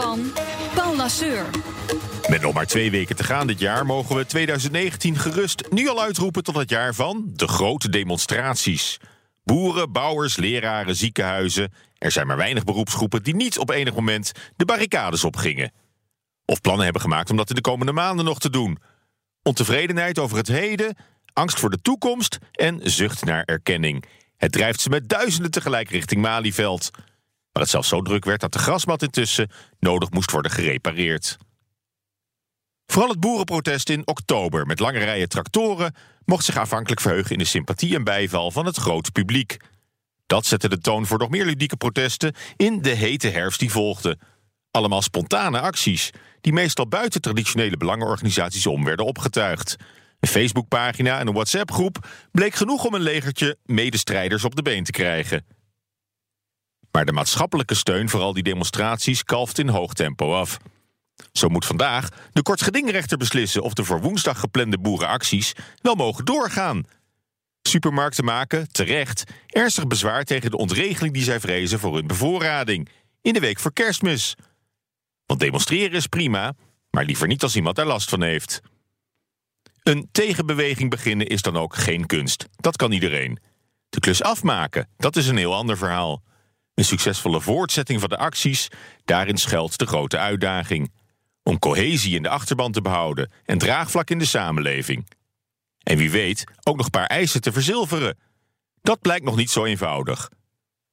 van Paul Lasseur. Met nog maar twee weken te gaan dit jaar mogen we 2019 gerust nu al uitroepen tot het jaar van de grote demonstraties. Boeren, bouwers, leraren, ziekenhuizen. Er zijn maar weinig beroepsgroepen die niet op enig moment de barricades opgingen. Of plannen hebben gemaakt om dat in de komende maanden nog te doen. Ontevredenheid over het heden, angst voor de toekomst en zucht naar erkenning. Het drijft ze met duizenden tegelijk richting Malieveld. Maar het zelfs zo druk werd dat de grasmat intussen nodig moest worden gerepareerd. Vooral het boerenprotest in oktober met lange rijen tractoren mocht zich aanvankelijk verheugen in de sympathie en bijval van het grote publiek. Dat zette de toon voor nog meer ludieke protesten in de hete herfst die volgde. Allemaal spontane acties, die meestal buiten traditionele belangenorganisaties om werden opgetuigd. Een Facebookpagina en een WhatsApp-groep bleek genoeg om een legertje medestrijders op de been te krijgen. Maar de maatschappelijke steun voor al die demonstraties kalft in hoog tempo af. Zo moet vandaag de kortgedingrechter beslissen of de voor woensdag geplande boerenacties wel mogen doorgaan. Supermarkten maken, terecht, ernstig bezwaar tegen de ontregeling die zij vrezen voor hun bevoorrading in de week voor kerstmis. Want demonstreren is prima, maar liever niet als iemand daar last van heeft. Een tegenbeweging beginnen is dan ook geen kunst. Dat kan iedereen. De klus afmaken, dat is een heel ander verhaal. Een succesvolle voortzetting van de acties, daarin schuilt de grote uitdaging om cohesie in de achterban te behouden en draagvlak in de samenleving. En wie weet ook nog een paar eisen te verzilveren. Dat blijkt nog niet zo eenvoudig.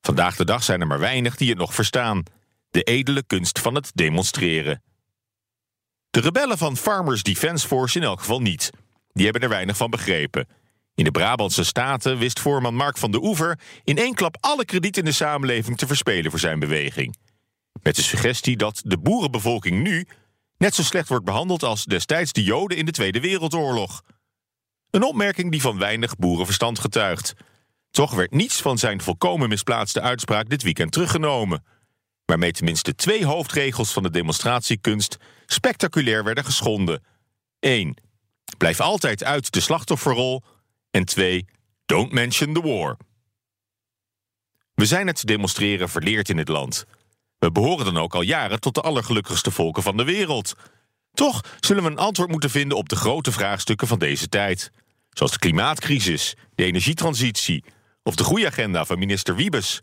Vandaag de dag zijn er maar weinig die het nog verstaan. De edele kunst van het demonstreren. De rebellen van Farmers Defence Force in elk geval niet. Die hebben er weinig van begrepen. In de Brabantse Staten wist voorman Mark van de Oever in één klap alle krediet in de samenleving te verspelen voor zijn beweging. Met de suggestie dat de boerenbevolking nu net zo slecht wordt behandeld als destijds de Joden in de Tweede Wereldoorlog. Een opmerking die van weinig boerenverstand getuigt. Toch werd niets van zijn volkomen misplaatste uitspraak dit weekend teruggenomen. Waarmee tenminste twee hoofdregels van de demonstratiekunst spectaculair werden geschonden. 1. Blijf altijd uit de slachtofferrol. En 2. Don't mention the war. We zijn het demonstreren verleerd in het land. We behoren dan ook al jaren tot de allergelukkigste volken van de wereld. Toch zullen we een antwoord moeten vinden op de grote vraagstukken van deze tijd. Zoals de klimaatcrisis, de energietransitie of de groeiagenda van minister Wiebes.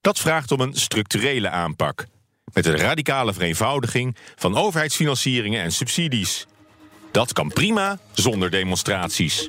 Dat vraagt om een structurele aanpak. Met een radicale vereenvoudiging van overheidsfinancieringen en subsidies. Dat kan prima zonder demonstraties.